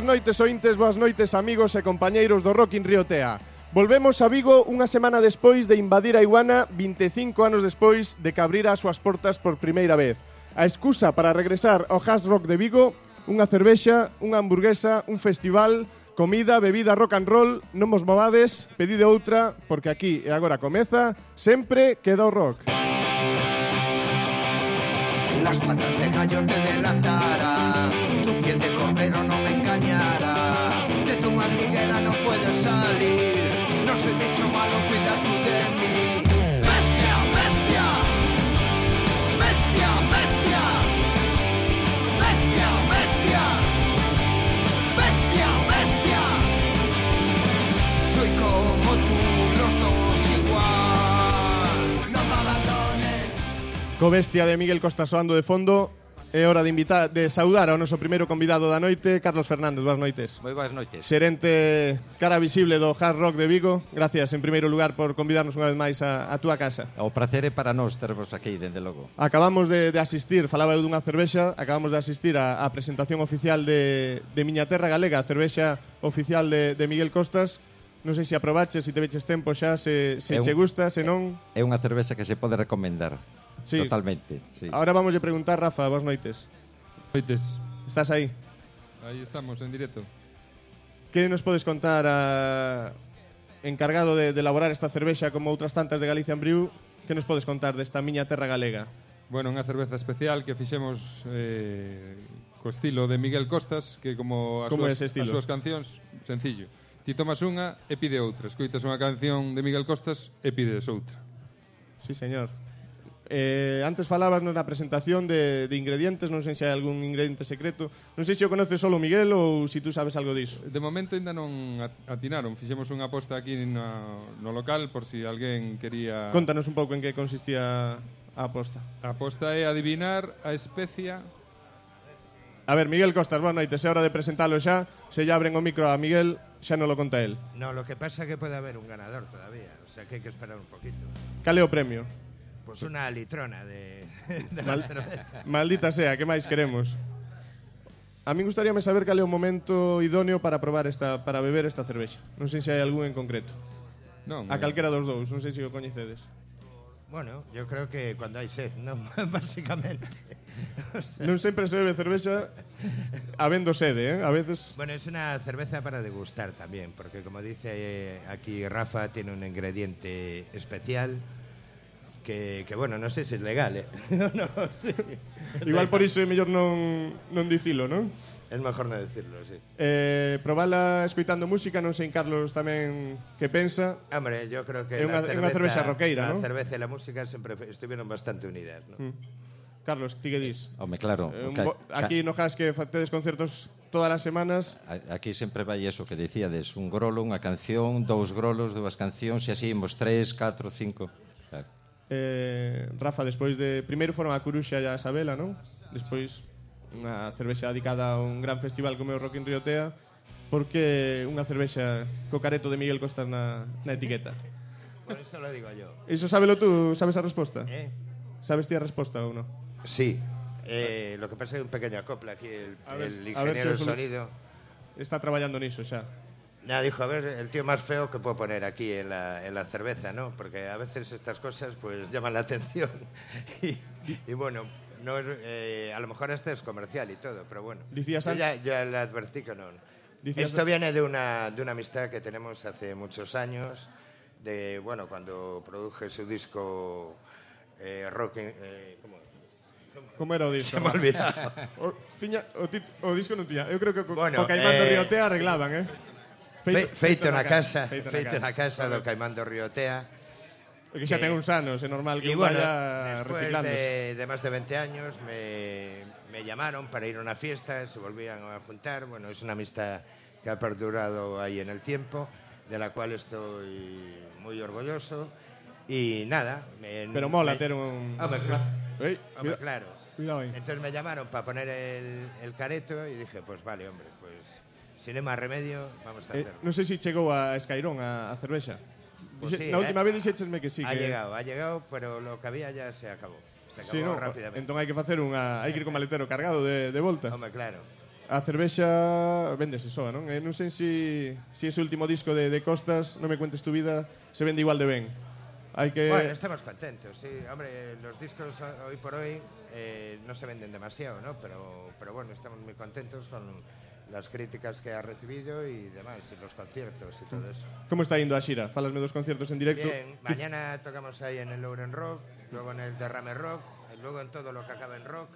Boas noites, ointes, boas noites, amigos e compañeiros do Rock in Riotea. Volvemos a Vigo unha semana despois de invadir a Iguana, 25 anos despois de que abrira as súas portas por primeira vez. A excusa para regresar ao Has Rock de Vigo, unha cervexa, unha hamburguesa, un festival, comida, bebida, rock and roll, non vos movades, pedide outra, porque aquí e agora comeza, sempre queda o rock. Las patas de gallo te delataran de tu madriguera no puedes salir, no soy bicho malo, cuida tú de mí. Bestia, bestia, bestia, bestia, bestia, bestia, bestia, bestia. Soy como tú, los dos igual, no me abandones. Co bestia de Miguel Costa soando de fondo, É hora de invitar de saudar ao noso primeiro convidado da noite, Carlos Fernández. Boas noites. Moi boas noites. Xerente cara visible do Hard Rock de Vigo. Gracias en primeiro lugar por convidarnos unha vez máis a, a túa casa. O prazer é para nós tervos aquí, dende logo. Acabamos de, de asistir, falaba eu dunha cervexa, acabamos de asistir á presentación oficial de, de Miña Terra Galega, a cervexa oficial de, de Miguel Costas. Non sei se aprobaches, se te veches tempo xa, se, se é un, che gusta, se non... É unha cervexa que se pode recomendar. Sí. Totalmente. Sí. Ahora vamos a preguntar, Rafa, boas noites. Noites. Estás aí? Aí estamos, en directo. Que nos podes contar a encargado de, de elaborar esta cervexa como outras tantas de Galicia en Briu, que nos podes contar desta miña terra galega? Bueno, unha cerveza especial que fixemos eh, co estilo de Miguel Costas, que como as, como súas, as súas cancións, sencillo. Ti tomas unha e pide outra. Escoitas unha canción de Miguel Costas e pides outra. Sí, señor. Eh, antes falabas na presentación de, de ingredientes, non sei se hai algún ingrediente secreto. Non sei se o conoces solo Miguel ou se tú sabes algo disso. De momento ainda non atinaron. Fixemos unha aposta aquí na, no local por si alguén quería... Contanos un pouco en que consistía a aposta. A aposta é adivinar a especia A ver, Miguel Costas, boa noite. Se é hora de presentalo xa, se lle abren o micro a Miguel, xa non lo conta el. No, lo que pasa é que pode haber un ganador todavía, o sea que hai que esperar un poquito. Cal é o premio? Pues una litrona de, de la Mal- cerveza. Maldita sea, que máis queremos? A mí gustaríame saber cal é o momento idóneo para probar esta para beber esta cervexa. Non sei se hai algún en concreto. Non, A calquera dos dous, non sei se o coñecedes. Bueno, yo creo que cuando hay sed, ¿no? Básicamente. Non sempre se bebe cervexa habendo sede, eh? A veces Bueno, es una cerveza para degustar también, porque como dice eh, aquí Rafa, tiene un ingrediente especial que, que bueno, non sei se é legal, eh? no, sí. Igual por iso é mellor non, non dicilo, non? É mellor non dicirlo, sí. Eh, probala escoitando música, non sei en Carlos tamén que pensa. Hombre, yo creo que é unha, cerveza, unha cervexa roqueira, non? A cerveza e la música sempre estiveron bastante unidas, non? Mm. Carlos, ti que dis? Eh, Home, claro. Eh, ca, aquí no Has que tedes concertos todas as semanas. Aquí sempre vai eso que dicíades, un grolo, unha canción, dous grolos, dúas cancións, e así imos tres, catro, cinco. Eh, Rafa, despois de... Primeiro foron a Coruxa e a Isabela, non? Despois unha cervexa dedicada a un gran festival como o Rock in Riotea porque unha cervexa co careto de Miguel Costas na, na etiqueta. Por eso lo digo yo. Iso sábelo tú, sabes a resposta? Eh? Sabes ti a resposta ou non? Sí. Eh, lo que pasa é un pequeño acople aquí el, a ver, el ingeniero a ver si sonido. Está traballando niso xa. Nada, dijo, a ver, el tío más feo que puedo poner aquí en la, en la cerveza, ¿no? Porque a veces estas cosas pues llaman la atención. y, y bueno, no es, eh, a lo mejor este es comercial y todo, pero bueno. Dicías yo ya, ya le advertí que no. Esto viene de una, de una amistad que tenemos hace muchos años, de, bueno, cuando produje su disco eh, Rock... eh, ¿cómo? Como era o disco? Se me olvidado. O, tiña, o, tit, o disco non tiña. Eu creo que co, Bueno, co Caimán do eh, Río Tea arreglaban, eh? Fe, feito na casa, feito feito na casa do Correcto. Caimán do Riotea. Que xa ten uns anos, é normal que un bueno, vaya reciclándose. de, de más de 20 años me, me llamaron para ir a una fiesta, se volvían a juntar. Bueno, es una amistad que ha perdurado ahí en el tiempo, de la cual estoy muy orgulloso. Y nada, me, Pero mola me- ter un... Hombre, cla- Ei, hombre, cuida- claro. Cuidado aí. Entonces me llamaron para poner el, el careto y dije, pues vale, hombre, pues sin más remedio, vamos a Eh, hacerlo. non sei se chegou a Escairón a, a cervexa. Pues Dixe- sí, na eh. última vez dixéchesme que sí. ha que... llegado, ha llegado, pero lo que había ya se acabó. Se acabó Sí, no, rápidamente. entón hai que facer unha hai que ir con maletero cargado de, de volta. Hombre, claro. A cervexa vendese soa, non? E non sei si, si ese último disco de, de Costas, Non me cuentes tu vida, se vende igual de ben. Hai que... Bueno, estamos contentos, sí. Hombre, los discos ho- hoy por hoy eh, no se venden demasiado, ¿no? Pero, pero bueno, estamos muy contentos con las críticas que ha recibido y demás, y los conciertos y todo eso. Como está indo a xira? Falasme dos concertos en directo. Bien, mañana tocamos ahí en el Lauren Rock, luego en el Derrame Rock, y luego en todo lo que acaba en rock.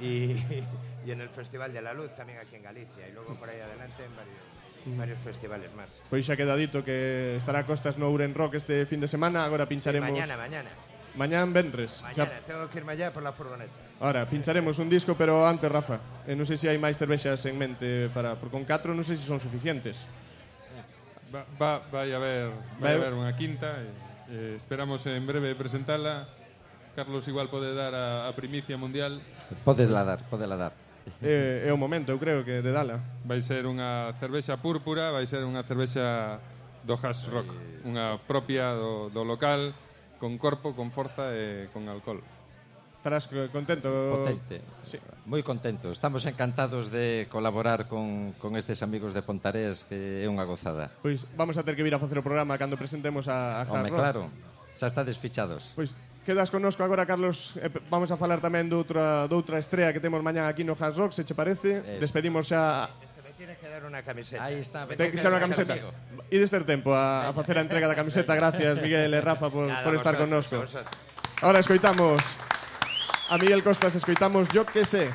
Y, y en el Festival de la Luz también aquí en Galicia, y luego por ahí adelante en varios, varios festivales más. Pois xa queda dito que estará Costas no Ouren Rock este fin de semana, agora pincharemos... Mañana, mañana. Mañán venres. Mañana, tengo que irme allá por la furgoneta. Ora, pincharemos un disco, pero antes, Rafa, eh, non sei se hai máis cervexas en mente para... Porque con 4 non sei se son suficientes. Va, va, vai a ver, vai, vai a ver unha quinta. Eh, eh, esperamos en breve presentala. Carlos igual pode dar a, a primicia mundial. Podes la dar, podes la dar. Eh, é o momento, eu creo que de dala. Vai ser unha cervexa púrpura, vai ser unha cervexa do hash rock, unha propia do, do local, con corpo, con forza e con alcohol. Estarás contento. Potente. Sí. Moi contento. Estamos encantados de colaborar con, con estes amigos de Pontarés, que é unha gozada. Pois vamos a ter que vir a facer o programa cando presentemos a, a Hard Home, Rock. claro. Xa está desfichados. Pois quedas connosco agora, Carlos. Vamos a falar tamén de outra, de outra estrela que temos mañá aquí no Hard Rock, se che parece. Eh. Despedimos xa... Es que me tienes que dar una camiseta. Ahí está. Ten que echar unha camiseta. Consigo. de ser tempo a, a facer a entrega da camiseta. Gracias, Miguel e Rafa, por, Nada, por estar vosotros, connosco. Vosotros. Ahora escoitamos... a Miguel Costas, escoitamos Yo que sé.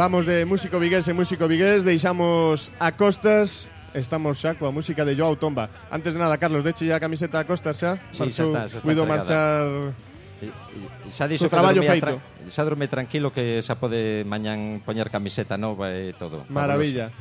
Vamos de músico vigués e músico vigués, deixamos a costas Estamos xa coa música de Joao Tomba Antes de nada, Carlos, deche a camiseta a costas xa Sí, xa está, xa está Cuido marchar Xa dixo que traballo feito. Tra xa dorme tranquilo que xa pode mañán poñer camiseta nova e todo. Maravilla.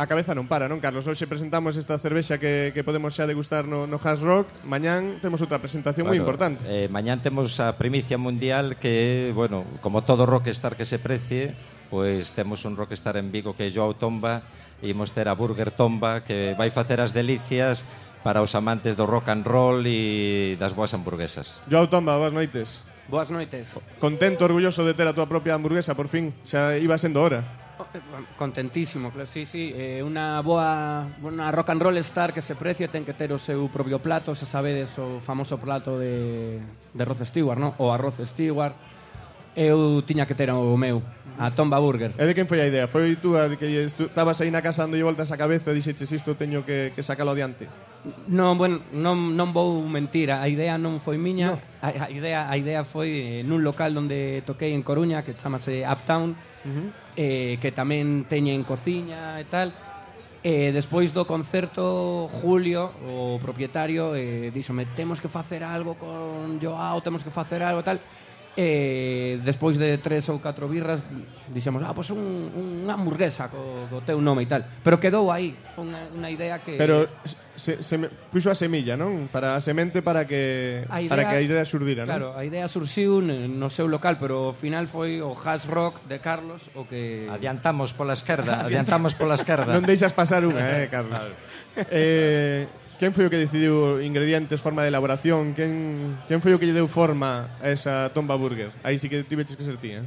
A cabeza non para, non, Carlos? Hoxe presentamos esta cervexa que, que podemos xa degustar no, no Has Rock. Mañán temos outra presentación moi importante. Eh, mañán temos a primicia mundial que, bueno, como todo rockstar que se precie, pois temos un rockstar en Vigo que é Joao Tomba, e imos ter a Burger Tomba que vai facer as delicias para os amantes do rock and roll e das boas hamburguesas. Joao Tomba, boas noites. Boas noites. Contento, orgulloso de ter a tua propia hamburguesa, por fin, xa iba sendo hora. Contentísimo, claro, sí, sí. Eh, unha boa unha rock and roll star que se precie ten que ter o seu propio plato, xa sabedes o famoso plato de, de arroz Stewart, no? o arroz Stewart, eu tiña que ter o meu, a Tomba Burger. E de quen foi a idea? Foi tú a que estabas aí na casa dando voltas a cabeza e dixeches isto teño que, que sacalo adiante? Non, bueno, non, non vou mentir, a idea non foi miña, no. a, a, idea, a idea foi eh, nun local onde toquei en Coruña que chamase Uptown, uh -huh. eh, que tamén teñen cociña e tal, E despois do concerto, Julio, o propietario, eh, díxome, temos que facer algo con Joao, temos que facer algo tal. E despois de tres ou catro birras dixemos, ah, pois un, unha hamburguesa co, co teu nome e tal. Pero quedou aí, foi unha, unha idea que... Pero se, se me, puxo a semilla, non? Para a semente para que a idea, para que a idea surdira, non? Claro, a idea surxiu no seu local, pero ao final foi o hash rock de Carlos o que... Adiantamos pola esquerda, adiantamos pola esquerda. non deixas pasar unha, eh, Carlos. Claro. eh, Quen foi o que decidiu ingredientes, forma de elaboración? Quen, quen foi o que lle deu forma a esa tomba burger? Aí sí que tiveches que ser ti, eh?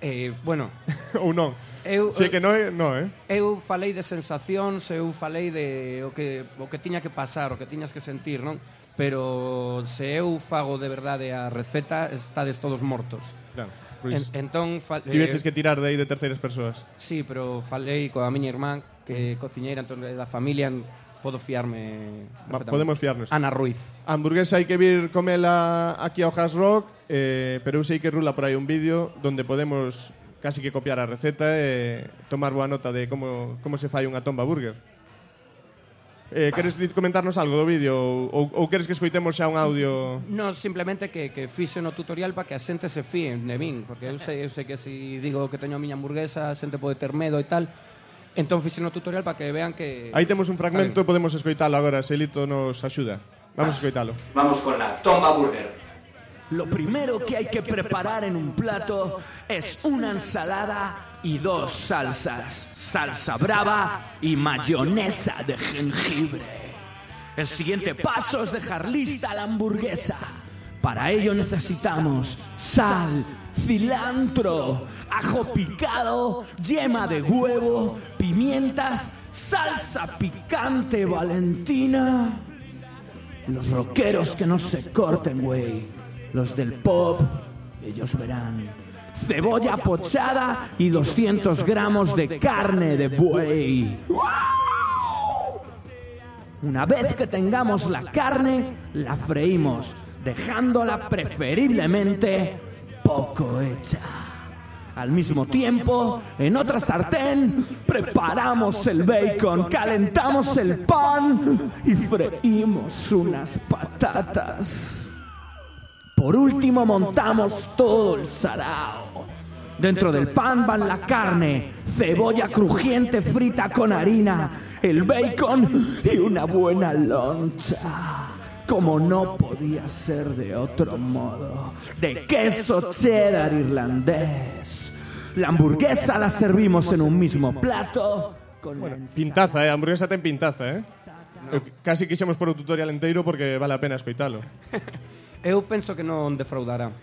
Eh, bueno, ou non. Eu sei que non é, non, eh. Eu falei de sensacións, eu falei de o que o que tiña que pasar, o que tiñas que sentir, non? Pero se eu fago de verdade a receta, estades todos mortos. Claro. Pois, en, entón fal, eh, tiveches que tirar de aí de terceiras persoas. Sí, pero falei coa miña irmán que mm. cociñeira entón da familia Podo fiarme Podemos fiarnos. Ana Ruiz. A Hamburguesa hai que vir comela aquí ao Has Rock eh, Pero eu sei que rula por aí un vídeo Donde podemos casi que copiar a receta E eh, tomar boa nota de como, como se fai unha tomba burger. Eh, queres comentarnos algo do vídeo ou, ou queres que escoitemos xa un audio? No, simplemente que, que fixe no tutorial para que a xente se fíe de min Porque eu sei, eu sei que se si digo que teño a miña hamburguesa A xente pode ter medo e tal Entón fixe no tutorial para que vean que Aí temos un fragmento, podemos escoitalo agora, se Lito nos axuda. Vamos a escoitalo. Vamos con la Tomba Burger. Lo primero que hay que preparar en un plato es una ensalada y dos salsas, salsa brava y mayonesa de jengibre. El siguiente paso es dejar lista la hamburguesa. Para ello necesitamos sal, cilantro, ajo picado, yema de huevo, pimientas, salsa picante valentina. Los rockeros que no se corten, güey. Los del pop, ellos verán. Cebolla pochada y 200 gramos de carne de buey. Una vez que tengamos la carne, la freímos, dejándola preferiblemente poco hecha. Al mismo tiempo, en otra sartén, preparamos el bacon, calentamos el pan y freímos unas patatas. Por último, montamos todo el sarao. Dentro del pan van la carne, cebolla crujiente frita con harina, el bacon y una buena loncha. Como no podía ser de otro modo, de queso cheddar irlandés. La hamburguesa la servimos en un mismo plato con ensalada. Pintaza, eh? Hamburguesa ten pintaza, eh? Eu Casi quixemos por o tutorial inteiro porque vale a pena escoitalo. eu penso que non defraudará.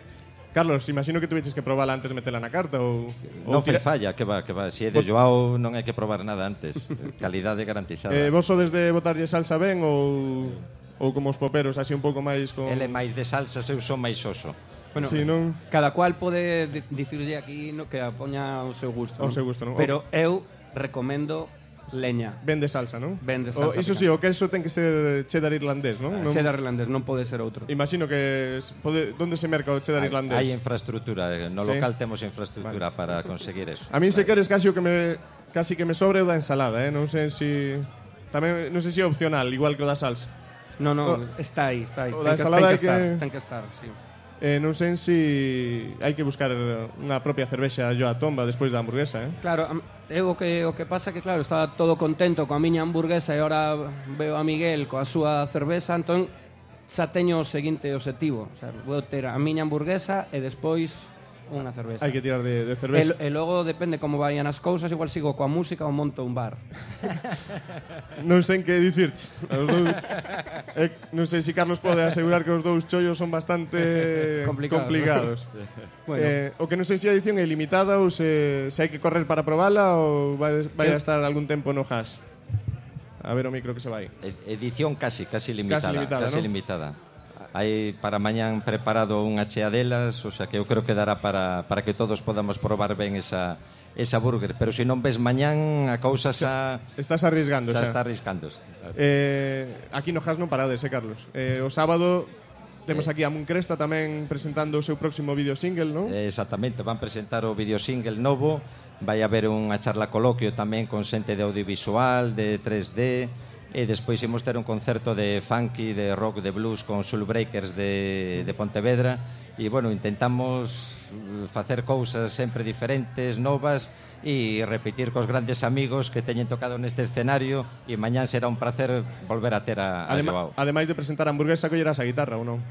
Carlos, imagino que tuveches que probala antes de metela na carta ou... Non fai falla, que va, que va. Si é de Joao non hai que probar nada antes. Calidade garantizada. Eh, vos sodes de botarlle salsa ben ou ou como os poperos, así un pouco máis con... Ele é máis de salsas, eu son máis oso. Bueno, sí, non? cada cual pode dicirlle aquí no que a poña ao seu gusto. Ao seu gusto, non? Pero eu recomendo leña. Vende salsa, non? Vende salsa. O, iso si, sí, o queso ten que ser cheddar irlandés, non? non? Cheddar irlandés, non pode ser outro. Imagino que pode, onde se merca o cheddar hai, irlandés? Hai infraestructura, eh, no sí. local temos infraestructura vale. para conseguir eso. A min se queres casi o que me casi que me sobre o da ensalada, eh? Non sei se si... tamén non sei se é opcional, igual que o da salsa. No, no, no. está aí, está aí. O ten, que, ten, que, estar, que... ten que estar, sí. Eh, non sei se hai que buscar unha propia cervexa yo a tomba despois da hamburguesa, eh? Claro, eu o que, o que pasa que, claro, estaba todo contento coa miña hamburguesa e ora veo a Miguel coa súa cerveza, entón xa teño o seguinte objetivo. o sea, vou ter a miña hamburguesa e despois unha cerveza. Hai que tirar de, de E, cervexa. e logo depende como vayan as cousas, igual sigo coa música ou monto un bar. Non sei en que dicirte. Os dous, eh, non sei se Carlos pode asegurar que os dous chollos son bastante Complicados, complicados. Bueno. Eh, o que non sei se a edición é limitada ou se, se hai que correr para probala ou vai, vai a Eu- estar algún tempo no hash. A ver o micro que se vai. Ed- Edición casi, casi limitada. limitada, casi ¿no? limitada. Hai para mañán preparado unha chea delas, o sea que eu creo que dará para, para que todos podamos probar ben esa, esa burger. Pero se non ves mañán, a cousa xa... Estás arriesgando xa. xa. está arriscando. Eh, aquí no Has non parades, eh, Carlos. Eh, o sábado Temos eh. aquí a Muncresta tamén presentando o seu próximo video single, non? Eh, exactamente, van presentar o video single novo, vai haber unha charla coloquio tamén con xente de audiovisual, de 3D, e despois imos ter un concerto de funky, de rock, de blues con Soul Breakers de, de Pontevedra e, bueno, intentamos eh, facer cousas sempre diferentes, novas e repetir cos grandes amigos que teñen tocado neste escenario e mañán será un placer volver a ter a, Adema, a Joao. Ademais de presentar a hamburguesa, collerás a guitarra ou non?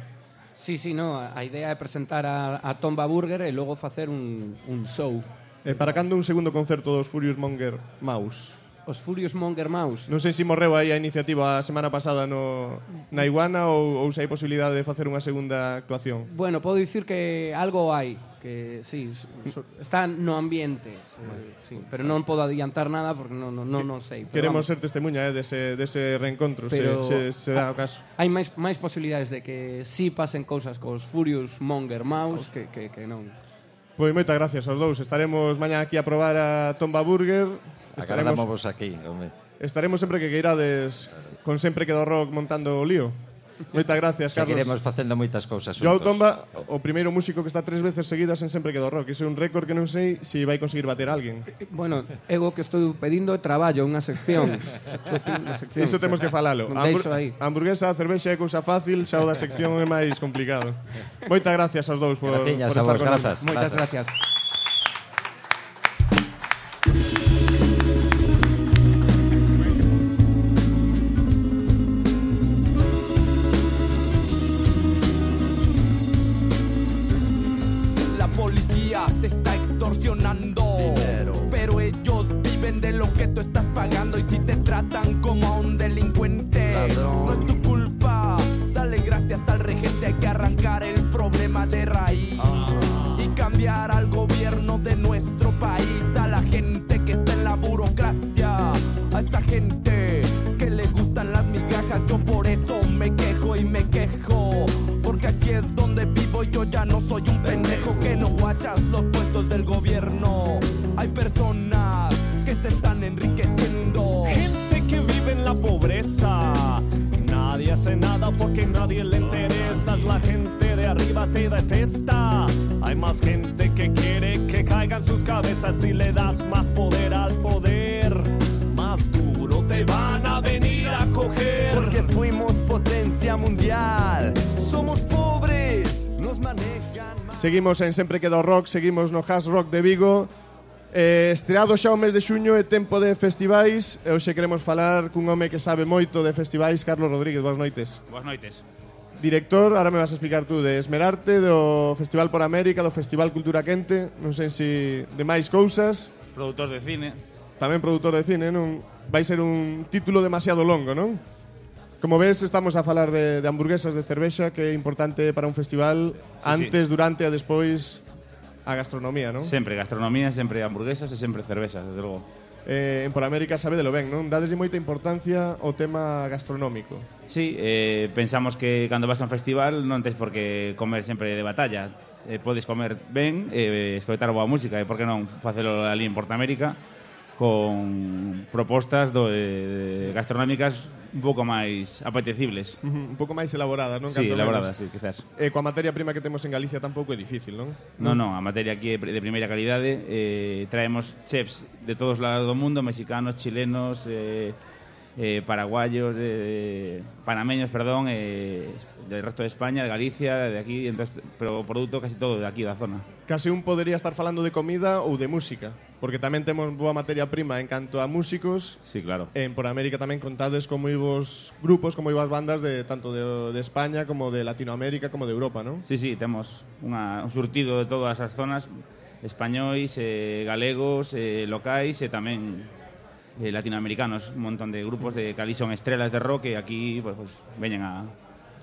Sí, sí, no, a idea é presentar a, a Tomba Burger e logo facer un, un show. E para cando un segundo concerto dos Furious Monger Mouse? os Furious Monger Mouse. Non sei se morreu aí a iniciativa a semana pasada no, na Iguana ou, ou se hai posibilidade de facer unha segunda actuación. Bueno, podo dicir que algo hai, que sí, so, está no ambiente, sí, sí, pero non podo adiantar nada porque non, non, non, non sei. Pero Queremos vamos. ser testemunha eh, dese, dese reencontro, pero se, se, se dá o caso. Hai máis, máis posibilidades de que si sí pasen cousas cos Furious Monger Mouse que, que, que non. Pois moitas gracias aos dous. Estaremos mañá aquí a probar a Tomba Burger Estaremos, vos aquí, home. Estaremos sempre que queirades con sempre que do rock montando o lío. Moitas gracias, Carlos. Seguiremos facendo moitas cousas xuntos. Joao Tomba, o primeiro músico que está tres veces seguidas en sempre que do rock. Iso é un récord que non sei se vai conseguir bater alguén. Eh, eh, bueno, ego que estou pedindo é traballo, unha sección. unha sección. Iso temos que falalo. Hambur hamburguesa, cervexa é cousa fácil, xa o da sección é máis complicado. Moitas gracias aos dous por, Graciñas, por estar vos, con Moitas gracias. gracias. Porque nadie le interesas. La gente de arriba te detesta. Hay más gente que quiere que caigan sus cabezas si le das más poder al poder. Más duro te van a venir a coger. Porque fuimos potencia mundial. Somos pobres, nos manejan mal. Seguimos en Sempre que do rock, seguimos no Hash Rock de Vigo. Eh, estreado xa o mes de xuño e tempo de festivais e hoxe queremos falar cun home que sabe moito de festivais, Carlos Rodríguez, boas noites. Boas noites. Director, ahora me vas a explicar tú, de Esmerarte, do Festival por América, do Festival Cultura Quente, non sei se de máis cousas. Produtor de cine. Tamén produtor de cine, non? Vai ser un título demasiado longo, non? Como ves, estamos a falar de, de hamburguesas de cervexa, que é importante para un festival sí, antes, sí. durante e despois A gastronomía, non? Sempre gastronomía, sempre hamburguesas e sempre cervezas, desde logo. Eh, en Polamérica sabedelo ben, non? Dadeslle moita importancia ao tema gastronómico. Sí, eh, pensamos que cando vas a un festival non tens por que comer sempre de batalla. Eh, podes comer ben, eh, escoitar boa música e, por que non, facelo ali en Portamérica con propostas do, eh, gastronómicas un pouco máis apetecibles. Uh -huh, un pouco máis elaboradas, non? Sí, Canto elaboradas, menos. sí, quizás. E eh, coa materia prima que temos en Galicia tampouco é difícil, non? Non, non, a materia aquí é de primeira calidade. Eh, traemos chefs de todos lados do mundo, mexicanos, chilenos, eh, eh, paraguayos, eh, panameños, perdón, eh, del resto de España, de Galicia, de aquí, entonces, pero produto casi todo de aquí, da zona. Casi un podería estar falando de comida ou de música, porque tamén temos boa materia prima en canto a músicos. Sí, claro. En por América tamén contades como vos grupos, como ibas bandas de tanto de, de España como de Latinoamérica como de Europa, non? Sí, sí, temos unha, un surtido de todas as zonas, españois, eh, galegos, eh, locais e tamén eh, latinoamericanos, un montón de grupos de que son estrelas de rock e aquí pues, pues, veñen a,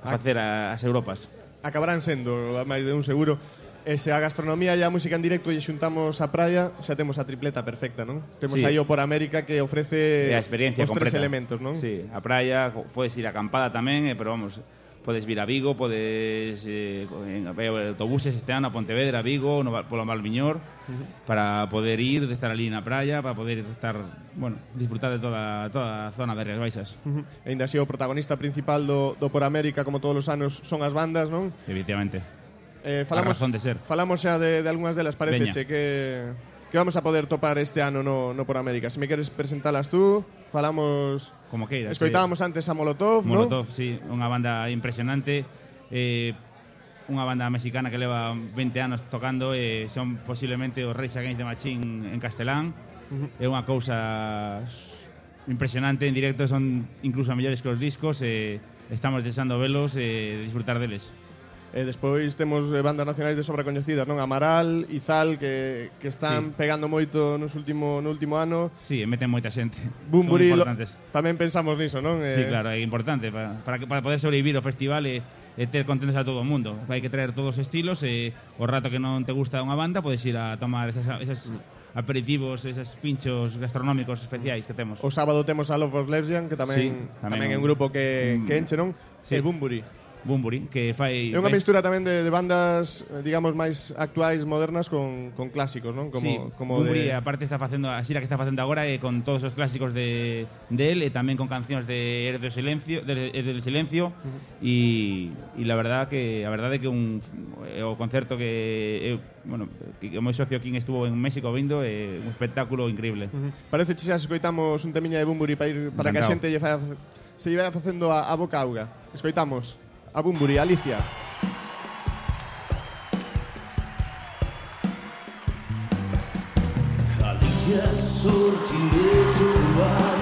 a facer a, as Europas. Acabarán sendo, máis de un seguro. E se a gastronomía e a música en directo e xuntamos a praia, xa temos a tripleta perfecta, non? Temos Sí. aí o por América que ofrece É a experiencia os tres completa. elementos, non? Sí, a praia, podes ir acampada tamén, eh, pero vamos, podes vir a Vigo, podes eh, en eh, autobuses este ano a Pontevedra, Vigo, no, polo Malviñor, uh -huh. para poder ir, de estar ali na praia, para poder estar, bueno, disfrutar de toda, toda a zona de Rías Baixas. Uh -huh. E ainda así o protagonista principal do, do Por América, como todos os anos, son as bandas, non? Efectivamente. Eh, falamos, a razón de ser. Falamos xa de, de algunhas delas, parece, che, que que vamos a poder topar este ano no, no Por América. Se me queres presentalas tú, falamos... Como queiras. Escoitábamos que... antes a Molotov, Molotov, ¿no? sí, unha banda impresionante. Eh, unha banda mexicana que leva 20 anos tocando e eh, son posiblemente os Reis Against the Machine en castelán. Uh -huh. É unha cousa impresionante en directo, son incluso mellores que os discos e eh, estamos desexando velos e eh, disfrutar deles. E despois temos eh, bandas nacionais de sobra coñecidas, non? Amaral, Izal, que, que están sí. pegando moito nos último, no último ano. Sí, e meten moita xente. Bumburi, lo, tamén pensamos niso, non? Eh, sí, eh... claro, é importante para, para, que, para poder sobrevivir o festival e, e ter contentes a todo o mundo. Hai que traer todos os estilos e o rato que non te gusta unha banda podes ir a tomar esas, esas mm. aperitivos, esos pinchos gastronómicos especiais que temos. O sábado temos a Love of Lesbian, que tamén, sí, tamén, tamén é un grupo que, mm, que enche, non? Sí. E Bumburi. Bumburi, que fai... É unha mistura tamén de, de bandas, eh, digamos, máis actuais, modernas, con, con clásicos, non? Como, sí, como Bumburi, de... aparte, está facendo a xira que está facendo agora eh, con todos os clásicos de, de él, e tamén con cancións de Erdo Silencio, de, de, del Silencio, e uh -huh. la verdad que a verdade que un, eh, o concerto que, eu, bueno, que o meu socio King estuvo en México vindo, é eh, un espectáculo increíble. Uh -huh. Parece que xa escoitamos un temiña de Bumburi para, ir, para Encantado. que a xente lle fa, se lle vaya facendo a, a boca auga. Escoitamos. a Bunbury, Alicia. Alicia, sortiré a trobar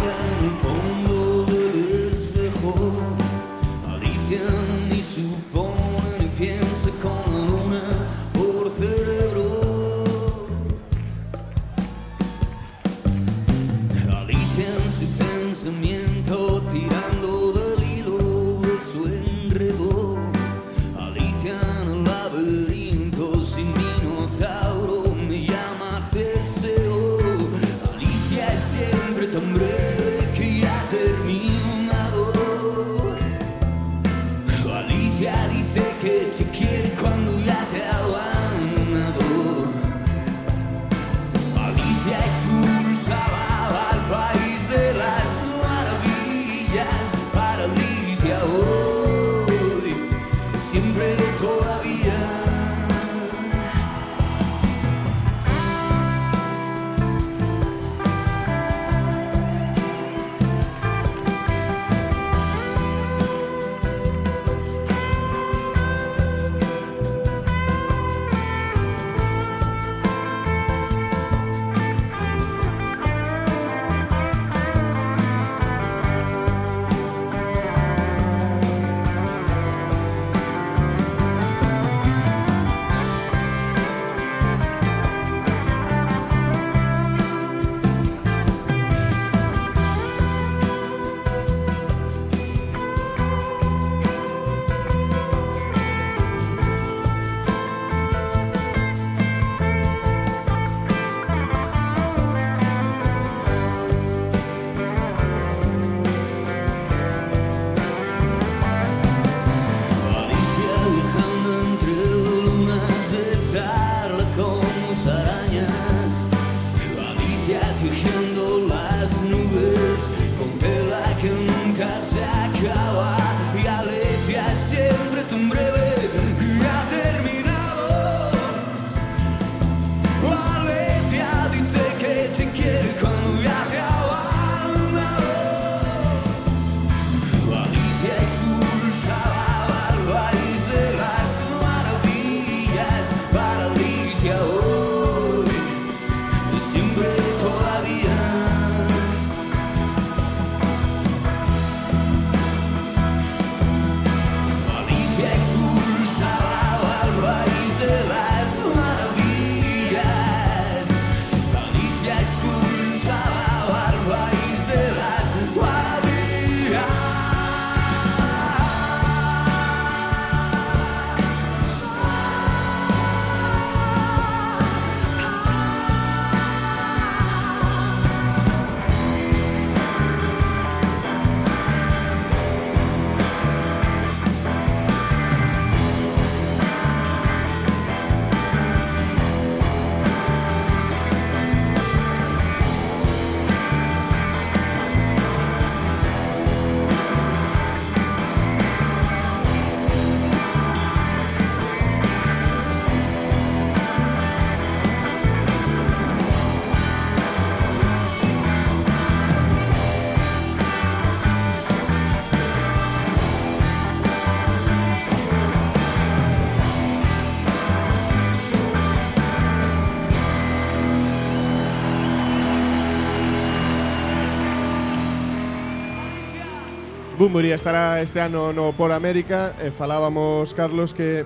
Zumburía estará este ano no Por América e falábamos, Carlos, que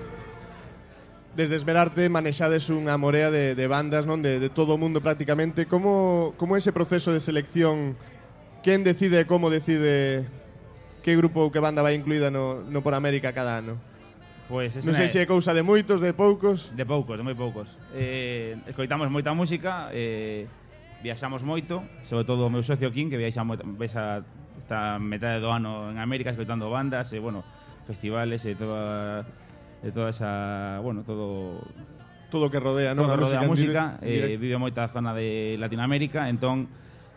desde Esmerarte manexades unha morea de, de bandas non? De, de todo o mundo prácticamente. Como, como ese proceso de selección? Quen decide e como decide que grupo ou que banda vai incluída no, no Por América cada ano? Pois, pues, non sei se é cousa de moitos, de poucos. De poucos, de moi poucos. Eh, Escoitamos moita música eh, Viaxamos moito Sobre todo o meu socio King Que viaxa, viaxa viaxa esta metade do ano en América escoitando bandas, e, bueno, festivales e toda, e toda esa, bueno, todo todo que rodea, non? todo que rodea a música eh, vive moita zona de Latinoamérica, entón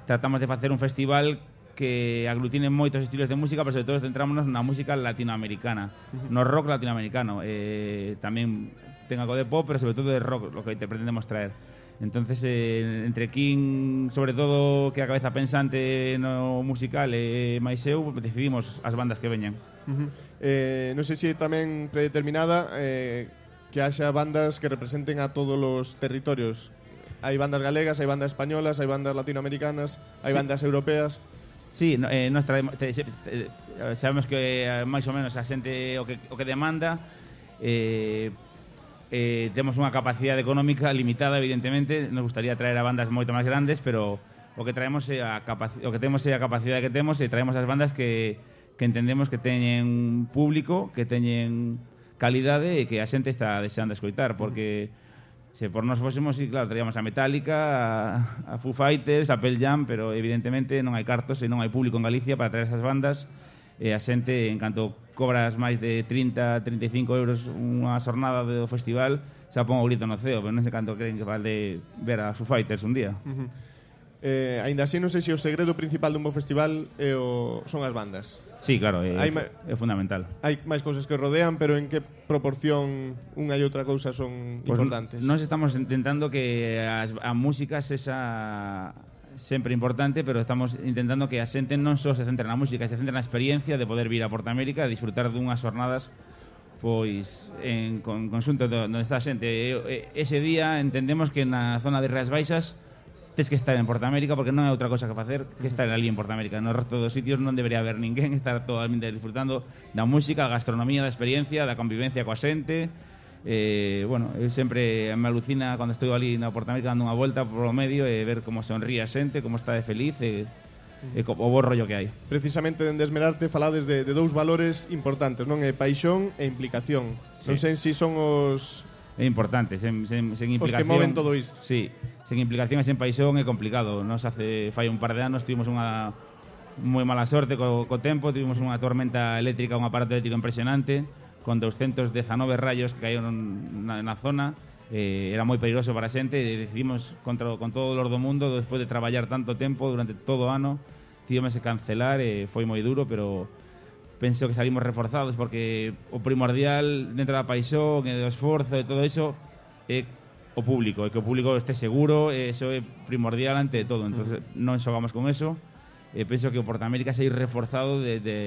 tratamos de facer un festival que aglutine moitos estilos de música, pero sobre todo centrámonos na música latinoamericana, no rock latinoamericano. Eh, tamén ten algo de pop, pero sobre todo de rock, lo que te pretendemos traer. Entonces, eh, entre King, sobre todo, que a cabeza pensante no musical e eh, Maiseu, decidimos as bandas que veñan. Uh -huh. eh, non sei se tamén predeterminada eh, que haxa bandas que representen a todos os territorios. Hai bandas galegas, hai bandas españolas, hai bandas latinoamericanas, hai sí. bandas europeas. Sí, no, eh, nos traemos, te, te, te, sabemos que eh, máis ou menos a xente o que, o que demanda eh, eh, temos unha capacidade económica limitada, evidentemente, nos gustaría traer a bandas moito máis grandes, pero o que traemos é a o que temos é a capacidade que temos e traemos as bandas que, que entendemos que teñen público, que teñen calidade e que a xente está deseando escoitar, porque se por nós fósemos, sí, claro, traíamos a Metallica, a, a Foo Fighters, a Pearl Jam, pero evidentemente non hai cartos e non hai público en Galicia para traer esas bandas e a xente, en canto cobras máis de 30, 35 euros unha xornada do festival, xa pon o grito no ceo, pero non sei canto creen que vale ver a Foo Fighters un día. Uh -huh. Eh, ainda así, non sei se o segredo principal dun bo festival é o... son as bandas. Sí, claro, é, hai é fundamental. Hai máis cousas que rodean, pero en que proporción unha e outra cousa son pois pues importantes? Nós estamos intentando que as, a música sexa sempre importante, pero estamos intentando que a xente non só se centre na música, se centre na experiencia de poder vir a Portamérica e disfrutar dunhas jornadas pois en con, conxunto do, onde está a xente. E, e, ese día entendemos que na zona de Rías Baixas tes que estar en Portamérica porque non hai outra cosa que facer que estar ali en Portamérica. No resto dos sitios non debería haber ninguén estar totalmente disfrutando da música, da gastronomía, da experiencia, da convivencia coa xente. eh, bueno, eu sempre me alucina cando estou ali na Portamérica dando unha volta por o medio e eh, ver como sonríe a xente, como está de feliz e, eh, e o bo rollo que hai. Precisamente dende Esmerarte falades de, de dous valores importantes, non? É paixón e implicación. Sí. Non sei se si son os é importante, sen, sen, sen implicación... Os que moven todo isto. Sí, sen implicación e sen paixón é complicado. Nos hace fai un par de anos tivemos unha moi mala sorte co, co tempo, tivemos unha tormenta eléctrica, un aparato eléctrico impresionante, con 219 rayos que caíron na, na zona eh, era moi peligroso para a xente e decidimos contra, con todo o dolor do mundo despois de traballar tanto tempo durante todo o ano decidimos cancelar e foi moi duro pero penso que salimos reforzados porque o primordial dentro da paixón e do esforzo e todo iso é o público e que o público este seguro e eso é primordial ante todo entonces uh -huh. non xogamos con eso e penso que o Portamérica sei reforzado de, de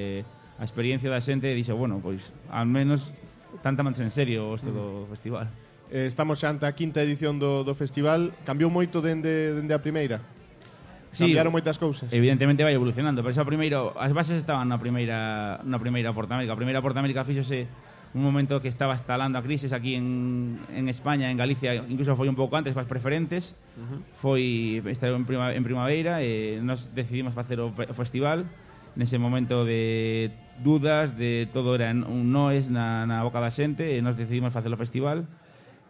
a experiencia da xente e dixo, bueno, pois al menos tanta mancha en serio isto do mm. festival. Eh, estamos xa ante a quinta edición do, do festival. Cambiou moito dende, dende a primeira? Sí, Cambiaron moitas cousas. Evidentemente vai evolucionando, pero xa primeiro as bases estaban na primeira na primeira Porta América. A primeira Porta América fíxose un momento que estaba estalando a crisis aquí en, en España, en Galicia, incluso foi un pouco antes para as preferentes. Uh -huh. Foi esta en, prima, en primavera e nos decidimos facer o, o festival nese momento de dudas, de todo era un noes na, na boca da xente, e nos decidimos facer o festival,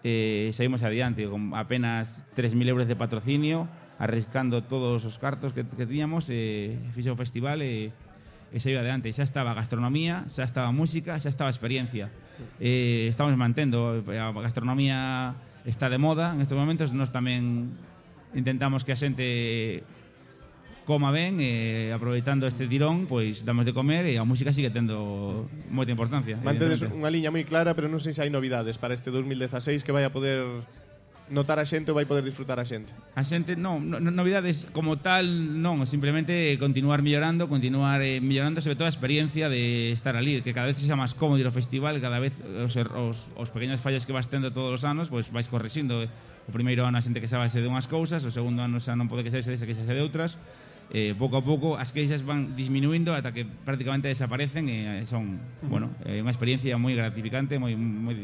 e saímos adiante con apenas 3.000 euros de patrocinio, arriscando todos os cartos que, que tiñamos, e fixo o festival e, e saiu adiante. Xa estaba a gastronomía, xa estaba a música, xa estaba a experiencia. E estamos mantendo, a gastronomía está de moda, en estes momentos nos tamén intentamos que a xente coma ben e aproveitando este tirón, pois damos de comer e a música sigue tendo moita importancia. Mantedes unha liña moi clara, pero non sei se hai novidades para este 2016 que vai a poder notar a xente ou vai poder disfrutar a xente? A xente, non, no, novidades como tal, non, simplemente continuar mellorando, continuar eh, mellorando, sobre todo a experiencia de estar ali, que cada vez xa máis cómodo ir ao festival, cada vez os, er, os, os pequenos fallos que vas tendo todos os anos, pois vais correxindo. Eh. O primeiro ano a xente que xa vai de unhas cousas, o segundo ano xa non pode que xa se que xa se de outras, eh, pouco a pouco as queixas van disminuindo ata que prácticamente desaparecen e eh, son, bueno, é unha experiencia moi gratificante, moi moi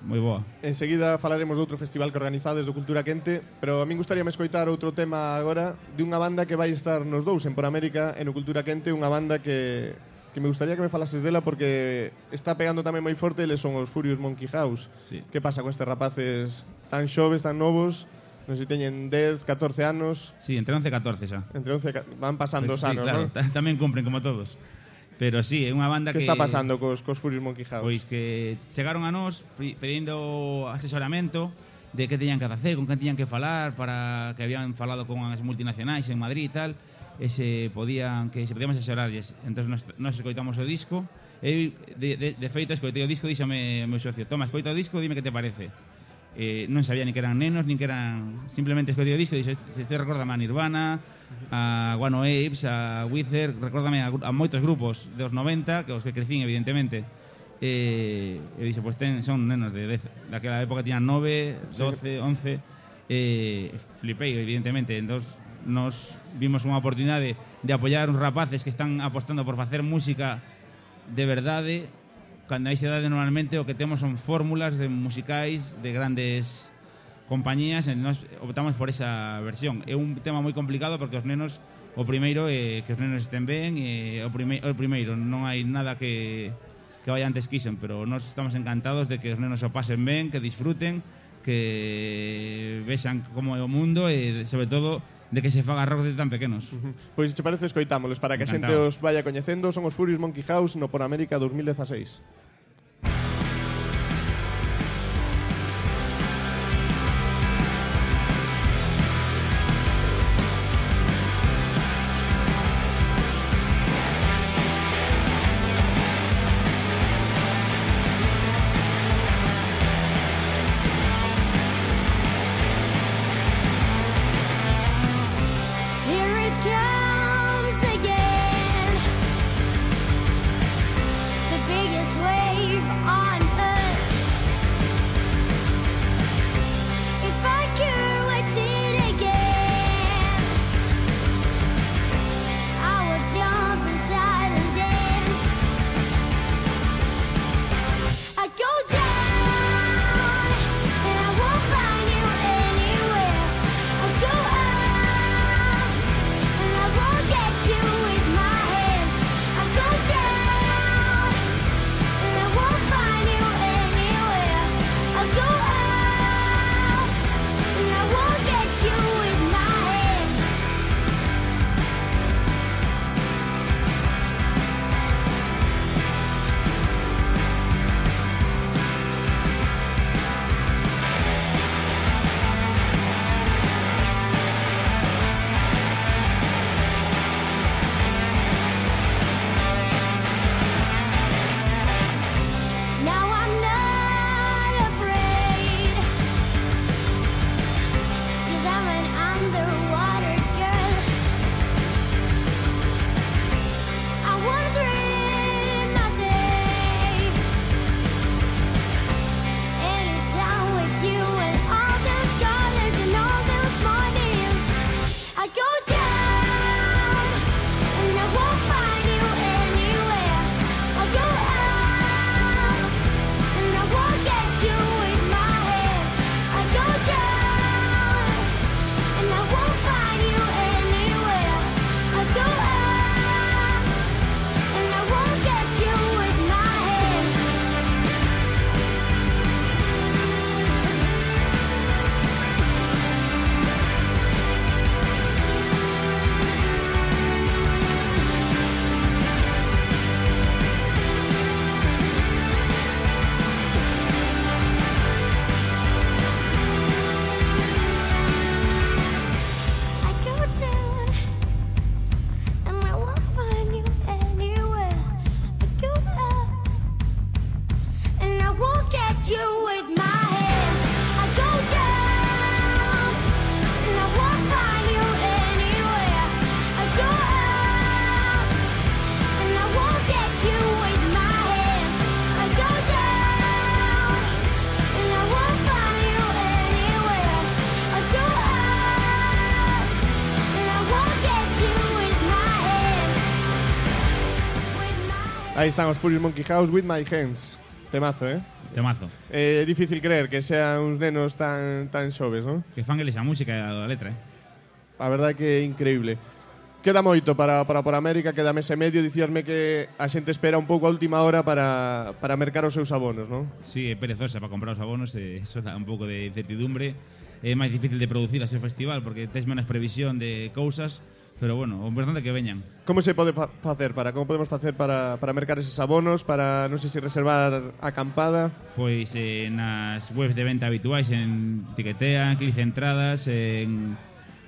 moi boa. Enseguida falaremos de outro festival que organizades do Cultura Quente, pero a min gustaría me escoitar outro tema agora de unha banda que vai estar nos dous en Por América e no Cultura Quente, unha banda que que me gustaría que me falases dela porque está pegando tamén moi forte eles son os Furious Monkey House. Sí. Que pasa con estes rapaces tan xoves, tan novos? non sei, teñen 10, 14 anos. Sí, entre 11 e 14 xa. Entre 11 e van pasando pues, os sí, anos, claro, non? tamén cumpren como todos. Pero sí, é unha banda que... Que está pasando cos, cos Furious Monkey House? Pois que chegaron a nós pedindo asesoramento de que teñan que facer, con que teñan que falar, para que habían falado con as multinacionais en Madrid e tal, e se podían, que se podíamos asesorarles. Entón, nos, nos escoitamos o disco, e de, de, de feito escoitei o disco, díxame o meu socio, toma, escoita o disco, dime que te parece eh, non sabía ni que eran nenos, ni que eran simplemente escoitei o disco e dixo, se recordame a Nirvana, a Guano Apes, a Wither, recórdame a, a moitos grupos dos 90, que os que crecín evidentemente. Eh, e dixo, pois pues ten, son nenos de 10, daquela época tiñan 9, 12, 11. Eh, flipei, evidentemente, entón nos vimos unha oportunidade de apoiar uns rapaces que están apostando por facer música de verdade cando hai idade normalmente o que temos son fórmulas de musicais de grandes compañías e nós optamos por esa versión. É un tema moi complicado porque os nenos o primeiro é que os nenos estén ben e o, prime, o primeiro non hai nada que que vaya antes quixen, pero nós estamos encantados de que os nenos o pasen ben, que disfruten que vexan como é o mundo e sobre todo de que se faga rock de tan pequenos. Pois se parece escoitámolos para que a xente os vaya coñecendo, son os Furious Monkey House no Por América 2016. Aí están os Furious Monkey House with My Hands. Temazo, eh? Temazo. É eh, difícil creer que sean uns nenos tan tan xoves, non? Que fan eles a música e a letra, eh? A verdade que é increíble. Queda moito para, para por América, queda mes e medio, dicirme que a xente espera un pouco a última hora para, para mercar os seus abonos, non? Sí, é perezosa para comprar os abonos, e eso dá un pouco de incertidumbre. É máis difícil de producir a ese festival porque tens menos previsión de cousas, Pero bueno, o importante que veñan. Como se pode fa facer para como podemos facer para, para mercar eses abonos, para non sei se reservar acampada? Pois eh, nas webs de venta habituais en Tiquetea, Clic Entradas, en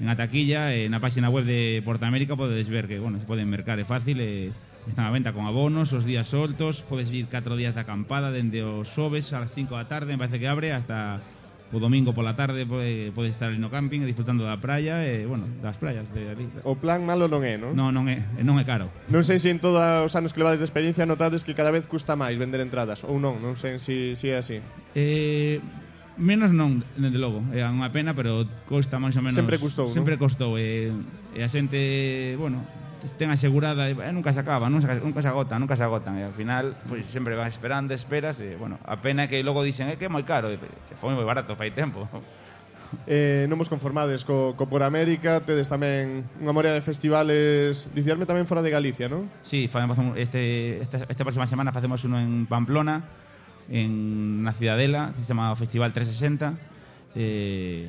en a taquilla, eh, na páxina web de Portamérica podedes ver que, bueno, se poden mercar, é fácil, eh, están a venta con abonos, os días soltos, podes vir 4 días de acampada dende os xoves ás 5 da tarde, me parece que abre hasta o domingo pola tarde pode, estar ali no camping disfrutando da praia e, bueno, das praias de ali. O plan malo non é, non? Non, non é, non é caro. Non sei se en todos os anos que levades de experiencia notades que cada vez custa máis vender entradas ou non, non sei se si, si é así. Eh, menos non, dende logo, é unha pena, pero costa máis ou menos. Sempre custou, Sempre non? costou, e, e a xente, bueno, ten asegurada, e eh, nunca se acaba, nunca, nunca se agotan, nunca se agotan, e ao final pois, pues, sempre vas esperando, esperas, e, bueno, a pena que logo dicen é eh, que é moi caro, e, e foi moi barato fai tempo. Eh, non vos conformades co, co Por América, tedes tamén unha morea de festivales, diciarme tamén fora de Galicia, non? Sí, facemos un, este, esta, esta próxima semana facemos uno en Pamplona, en na Ciudadela, que se chama Festival 360, eh,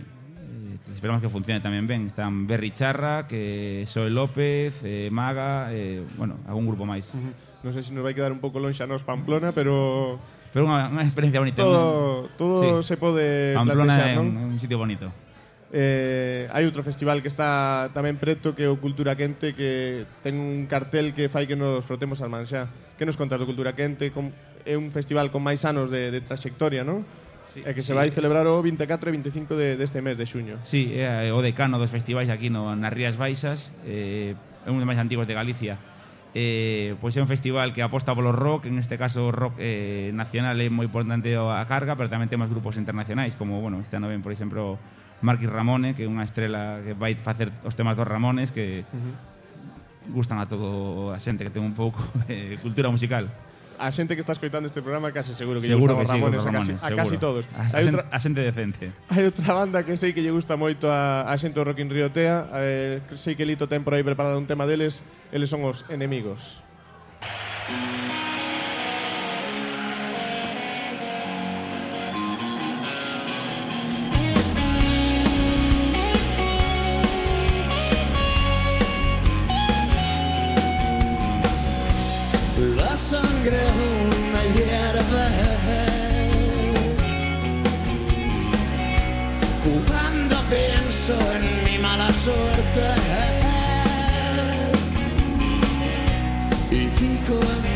esperamos que funcione tamén ben. Están Berry Charra, que Soe López, eh, Maga, eh, bueno, algún grupo máis. Uh -huh. Non sei sé si se nos vai quedar un pouco lonxa nos Pamplona, pero pero unha, unha experiencia bonita. Todo, todo sí. se pode Pamplona plantear, non? un, un sitio bonito. Eh, hai outro festival que está tamén preto que é o Cultura Quente que ten un cartel que fai que nos frotemos al manxá. Que nos contas do Cultura Quente? Com, é un festival con máis anos de, de trayectoria, non? sí, e que se sí. vai celebrar o 24 e 25 de, deste mes de xuño. Sí, é o decano dos festivais aquí no, nas Rías Baixas, eh, é un dos máis antigos de Galicia. Eh, pois é un festival que aposta polo rock, en este caso o rock eh, nacional é moi importante a carga, pero tamén temos grupos internacionais, como, bueno, este ano ven, por exemplo, Marquis Ramone, que é unha estrela que vai facer os temas dos Ramones, que uh -huh. gustan a todo a xente que ten un pouco eh, cultura musical a xente que está escoitando este programa case seguro que seguro lle gustan os Ramones, sí, Ramones a, casi, a casi todos. A, hai outra, a xente decente. Hai outra banda que sei que lle gusta moito a, a xente do Rock in Rio Tea. Eh, sei que Lito ten por aí preparado un tema deles. Eles son os enemigos. Mm.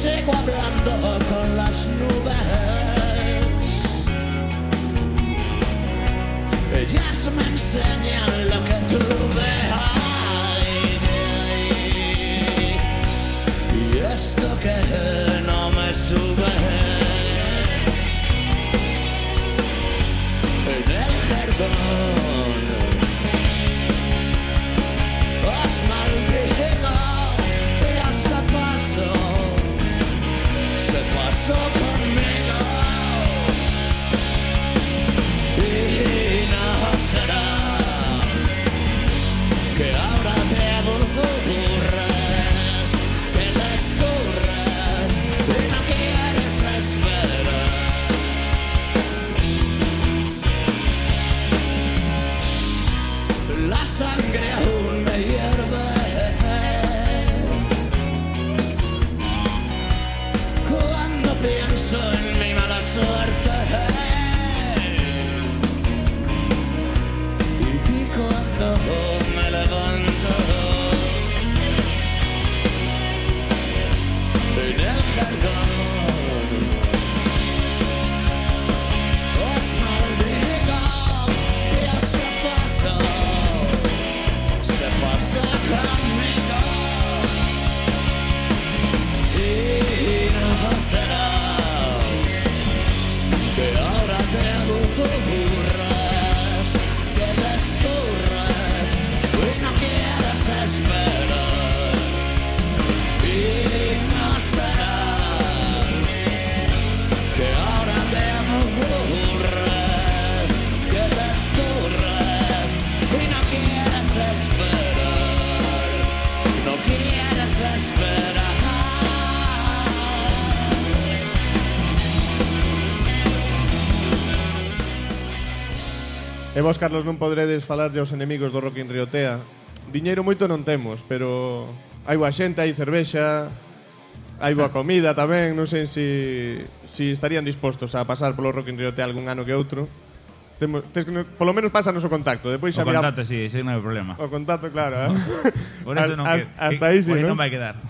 sigo hablando con las nubes. Ellas me enseñan lo que look at her and all Os malgré les gars, et là. vos, Carlos, non podredes falarlle aos enemigos do Rock in Riotea. Diñeiro moito non temos, pero hai boa xente, hai cervexa, hai boa comida tamén, non sei se, si, se si estarían dispostos a pasar polo Rock in Riotea algún ano que outro. Temos, tes que, polo menos pásanos o contacto, depois xa O contacto, sí, ese non é o problema. O contacto, claro. eh? Por eso non Hasta- que- hasta aí sí, non? non vai quedar.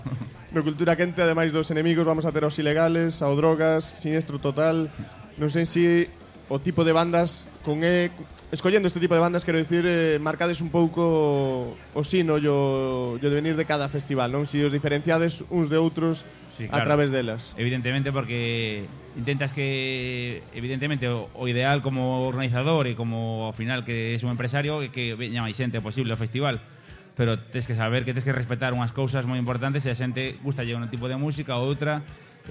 No Cultura Quente, ademais dos enemigos, vamos a ter os ilegales, ao drogas, siniestro total. Non sei se o tipo de bandas con e, escollendo este tipo de bandas quero dicir eh, marcades un pouco o sino yo yo devenir de cada festival, non? Si os diferenciades uns de outros sí, claro. a través delas. Evidentemente porque intentas que evidentemente o, o ideal como organizador e como ao final que es un empresario que veña máis xente posible ao festival pero tens que saber que tens que respetar unhas cousas moi importantes se a xente gusta un tipo de música ou outra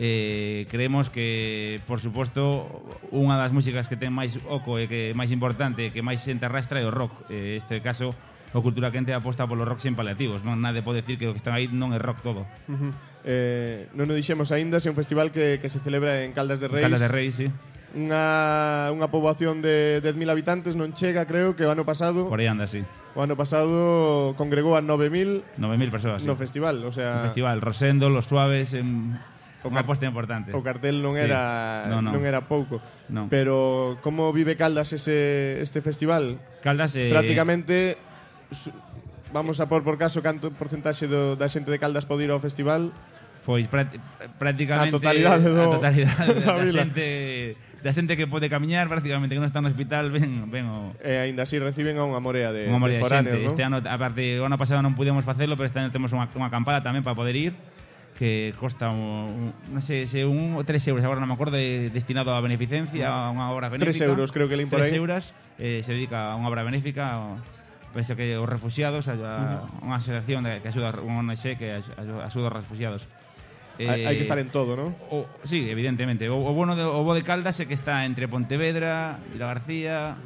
eh, creemos que, por suposto, unha das músicas que ten máis oco e que máis importante, que máis xente arrastra é o rock. Eh, este caso, o Cultura Quente aposta polo rock sen paliativos. Non nade pode decir que o que están aí non é rock todo. Uh -huh. eh, non o dixemos aínda, se un festival que, que se celebra en Caldas de Reis. Caldas de Reis, sí. Unha, unha poboación de 10.000 habitantes non chega, creo, que o ano pasado... Por aí anda, sí. O ano pasado congregou a 9.000... 9.000 persoas, sí. No festival, o sea... No festival, Rosendo, Los Suaves... En unha aposta importante. O cartel non era sí. no, no. non era pouco. No. Pero como vive Caldas ese este festival? Caldas eh... prácticamente vamos a por por caso canto porcentaxe do, da xente de Caldas pode ir ao festival? Pois prácticamente a totalidade, do, a totalidade da, da, xente da xente que pode camiñar prácticamente que non está no hospital ven, ven o... E aínda así reciben a unha morea de, unha morea de, de foráneos, xente. ¿no? Este ano, aparte, o ano pasado non pudemos facelo, pero este ano temos unha, unha acampada tamén para poder ir que costa, un, non sei, se un ou tres euros, agora non me acordo, destinado a beneficencia, a unha obra benéfica. Tres euros, creo que le por aí. Tres euros, eh, se dedica a unha obra benéfica, penso que os refugiados, a, a unha asociación de, que axuda, unha ONG que axuda aos refugiados. Eh, hai que estar en todo, ¿no? O, sí, evidentemente. O, o bono de, o bo de Caldas é que está entre Pontevedra, Vila García,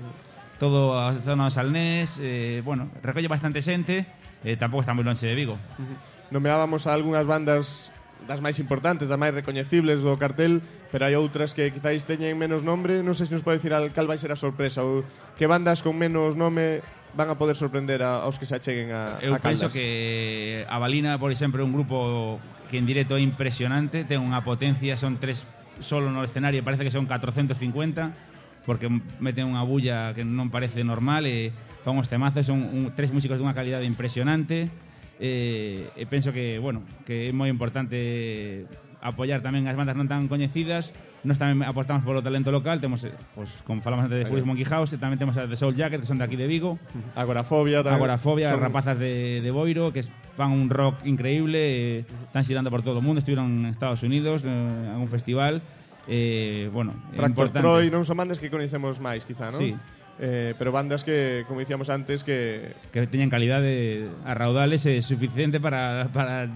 todo a zona do Salnés, eh, bueno, recolle bastante xente, eh, tampouco está moi lonxe de Vigo. Uh -huh nomeábamos a algunhas bandas das máis importantes, das máis recoñecibles do cartel, pero hai outras que quizáis teñen menos nombre, non sei se nos pode dicir cal vai ser a sorpresa ou que bandas con menos nome van a poder sorprender a, aos que se acheguen a, Eu a Caldas. penso que a Balina, por exemplo, é un grupo que en directo é impresionante, ten unha potencia, son tres solo no escenario, parece que son 450, porque meten unha bulla que non parece normal, e fan os temazos, son un, tres músicos dunha calidade impresionante, eh, e penso que, bueno, que é moi importante apoiar tamén as bandas non tan coñecidas. Nos tamén apostamos polo talento local Temos, eh, pues, como falamos antes de Furious Monkey House E tamén temos a The Soul Jacket, que son de aquí de Vigo. Agorafobia tamén. Agorafobia, son... rapazas de, de Boiro Que fan un rock increíble eh, Están xirando por todo o mundo. Estuvieron en Estados Unidos, eh, en un festival. Eh, bueno, Tractor importante. Troy, non son bandas que coñecemos máis, quizá, non? Sí, Eh, pero bandas que, como decíamos antes, que... Que teñen calidade a raudales eh, suficiente para, para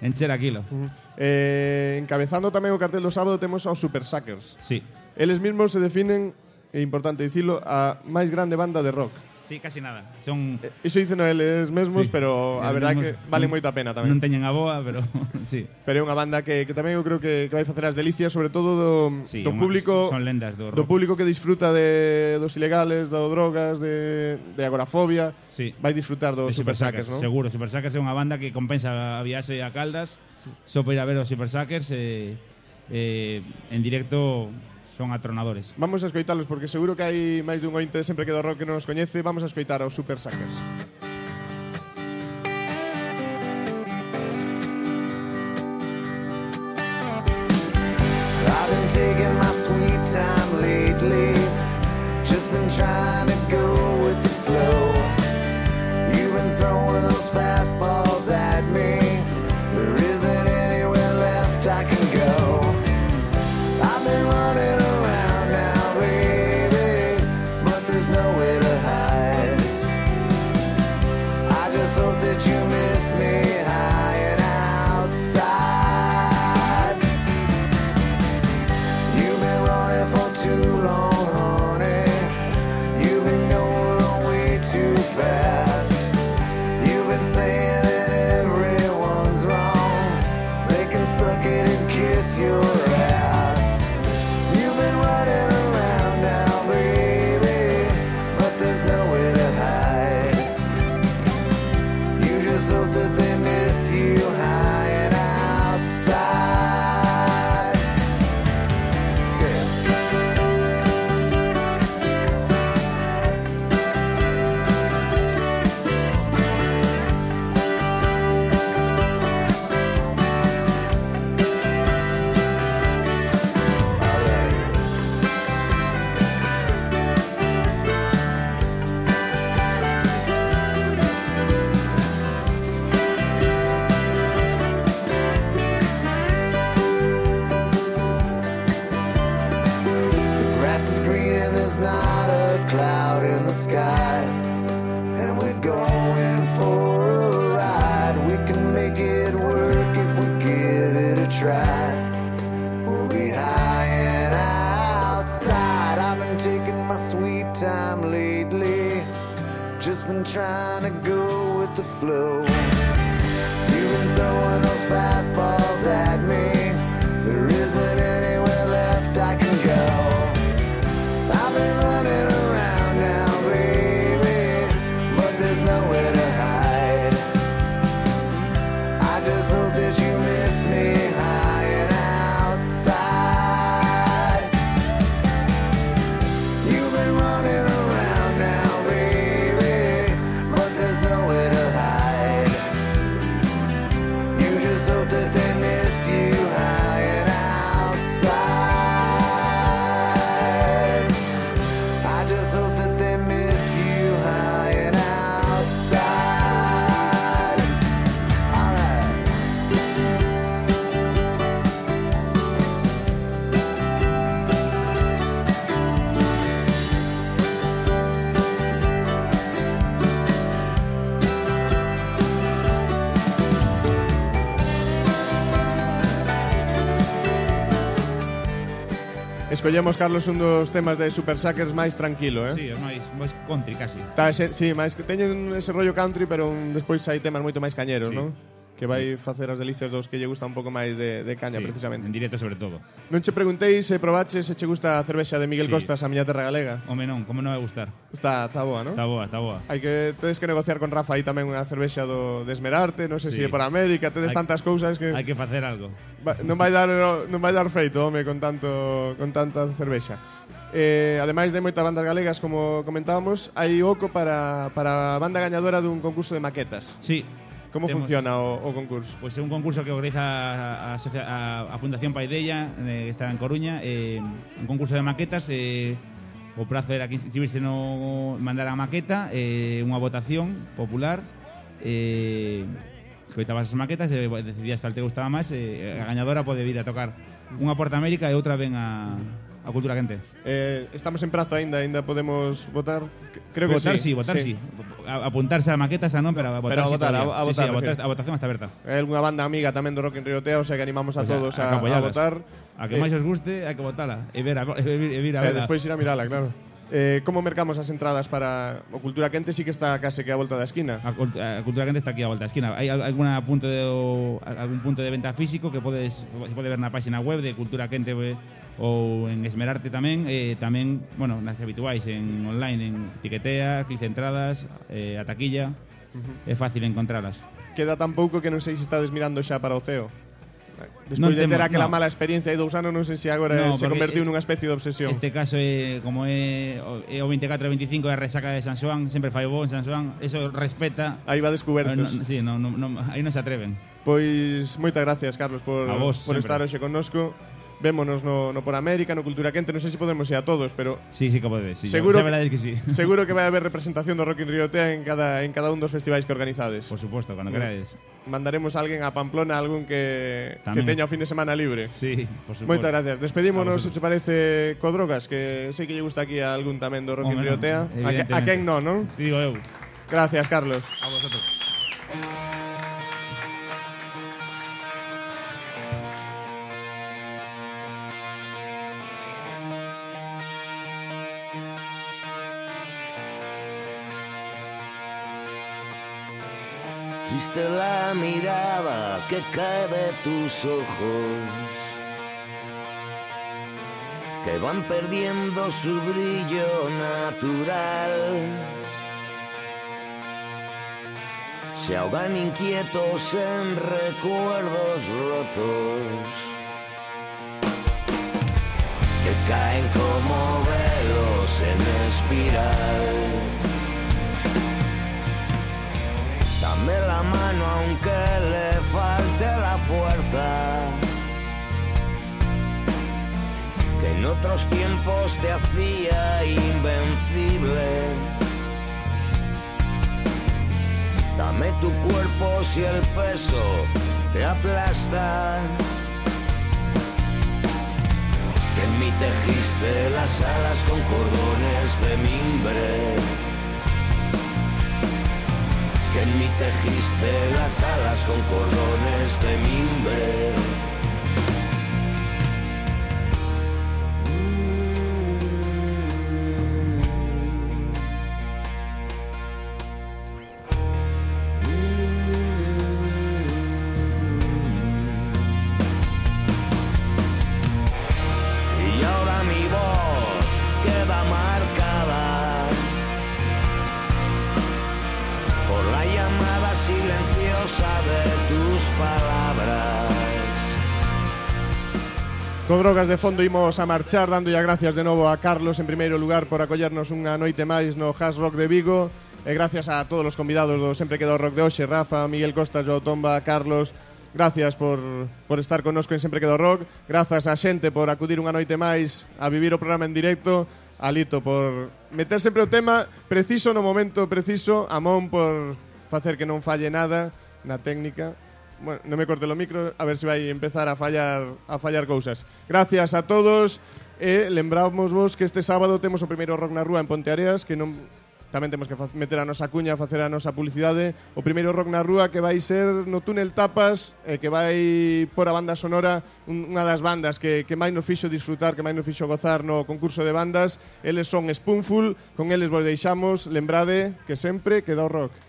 encher aquilo. Uh -huh. eh, encabezando tamén o cartel do sábado temos aos Super Suckers. Sí. Eles mesmos se definen, é importante dicilo, a máis grande banda de rock. Sí, casi nada. Son eh, Iso dicen eles mesmos, sí. pero a verdade que vale moita pena tamén. Non teñen a boa, pero sí. Pero é unha banda que, que tamén eu creo que, que vai facer as delicias, sobre todo do, sí, do público son lendas do, rock. do público que disfruta de dos ilegales, do drogas, de, de agorafobia. Sí. Vai disfrutar dos Supersackers, non? Seguro, Super Supersackers é unha banda que compensa a viaxe a Caldas só para ir a ver os Super Supersackers eh, eh, en directo son atronadores. Vamos a escoitalos porque seguro que hai máis dun ointe sempre que do rock que non os coñece. Vamos a escoitar aos Super Suckers. I've been taking my escollemos, Carlos, un dos temas de Super Suckers máis tranquilo, eh? Sí, é máis, máis country, casi. Tá, ese, sí, máis que teñen ese rollo country, pero un, despois hai temas moito máis cañeros, sí. non? que vai facer as delicias dos que lle gusta un pouco máis de, de caña, sí, precisamente. en directo sobre todo. Non che preguntei se probaches se che gusta a cervexa de Miguel sí. Costas, a miña terra galega. Home non, como non vai gustar? Está, está boa, non? Está boa, está boa. Hai que, tedes que negociar con Rafa aí tamén unha cervexa do, de Esmerarte, non sei sí. se si é para América, tedes tantas cousas que... Hai que facer algo. Va, non vai dar, non vai dar feito, home, con, tanto, con tanta cervexa. Eh, ademais de moitas bandas galegas, como comentábamos, hai oco para, para a banda gañadora dun concurso de maquetas. Sí, Como temos, funciona o, o concurso? Pois pues, é un concurso que organiza a, a, a, a Fundación Paideia, eh, está en Coruña, eh, un concurso de maquetas, eh, o prazo era que inscribirse no mandar a maqueta, eh, unha votación popular, eh, escoitabas as maquetas e decidías cal te gustaba máis, eh, a gañadora pode vir a tocar unha Porta América e outra ven a a cultura quente. Eh, estamos en prazo aínda, aínda podemos votar. Creo que votar sí. votar sí. A, apuntarse a maquetas, a non, pero a votar pero a votar, sí, a, a, votar, sí, sí, a, votar a votación está aberta. Hai algunha banda amiga tamén do Rock en Riotea, o sea que animamos a o sea, todos a, a, a votar. A que eh, máis os guste, hai que votala e ver a, e vir, e vir a, e, a, e, eh, e, e, e, e despois ir a mirala, claro. Eh, como mercamos as entradas para o Cultura Quente si sí que está case que a volta da esquina. A, eh, a Cultura Quente está aquí a volta da esquina. Hai alguna punto de, o, algún punto de venta físico que podes se pode ver na páxina web de Cultura Quente eh, ou en Esmerarte tamén, eh, tamén, bueno, nas habituais en online en Tiquetea, Clic Entradas, eh, a taquilla. Uh -huh. É fácil encontralas. Queda tan pouco que non sei se estades mirando xa para o CEO. Despois non de ter aquela no. mala experiencia hai dous anos, non sei se agora no, se convertiu nunha especie de obsesión. Este caso é como é, é o 24 e 25 é a resaca de San Xoán, sempre fai bo en San Xoán, eso respeta. Aí va descubertos. No, sí, no, no, no, aí non se atreven. Pois moitas gracias, Carlos, por, vos, por sempre. estar hoxe connosco. Vémonos no, no Por América, no Cultura Quente, non sei se podemos ir a todos, pero... Sí, sí, como debes, sí, seguro, que, que sí. seguro que vai haber representación do Rock in Riotea en cada, en cada un dos festivais que organizades. Por suposto, cando queráis. Mandaremos a alguén a Pamplona, a algún que, Tamén. que teña o fin de semana libre. Sí, por suposto. Moitas gracias. Despedímonos, se te parece, co drogas, que sei que lle gusta aquí a algún tamén do Rock Rio in Riotea. A, a quen non, non? Digo eu. Gracias, Carlos. A vosotros. Triste la mirada que cae de tus ojos, que van perdiendo su brillo natural. Se ahogan inquietos en recuerdos rotos, que caen como velos en espiral. La mano aunque le falte la fuerza. Que en otros tiempos te hacía invencible. Dame tu cuerpo si el peso te aplasta. Que en mí tejiste las alas con cordones de mimbre que en mí tejiste las alas con cordones de mimbre. Imos Drogas de fondo imos a marchar dando ya gracias de novo a Carlos en primeiro lugar por acollernos unha noite máis no Has Rock de Vigo. E gracias a todos os convidados do Sempre Queda o Rock de hoxe Rafa, Miguel Costa, Joao Tomba, Carlos. Gracias por, por estar connosco en Sempre Queda o Rock. Grazas a xente por acudir unha noite máis a vivir o programa en directo. Alito por meter sempre o tema preciso no momento preciso Amón por facer que non falle nada na técnica. Bueno, non me corte o micro, a ver se vai empezar a fallar a fallar cousas. Gracias a todos e lembramos vos que este sábado temos o primeiro Rock na Rúa en Ponteareas que non tamén temos que meter a nosa cuña, facer a nosa publicidade. O primeiro rock na rúa que vai ser no túnel Tapas, e que vai por a banda sonora unha das bandas que, que máis nos fixo disfrutar, que máis nos fixo gozar no concurso de bandas. Eles son Spoonful, con eles vos deixamos. Lembrade que sempre queda o rock.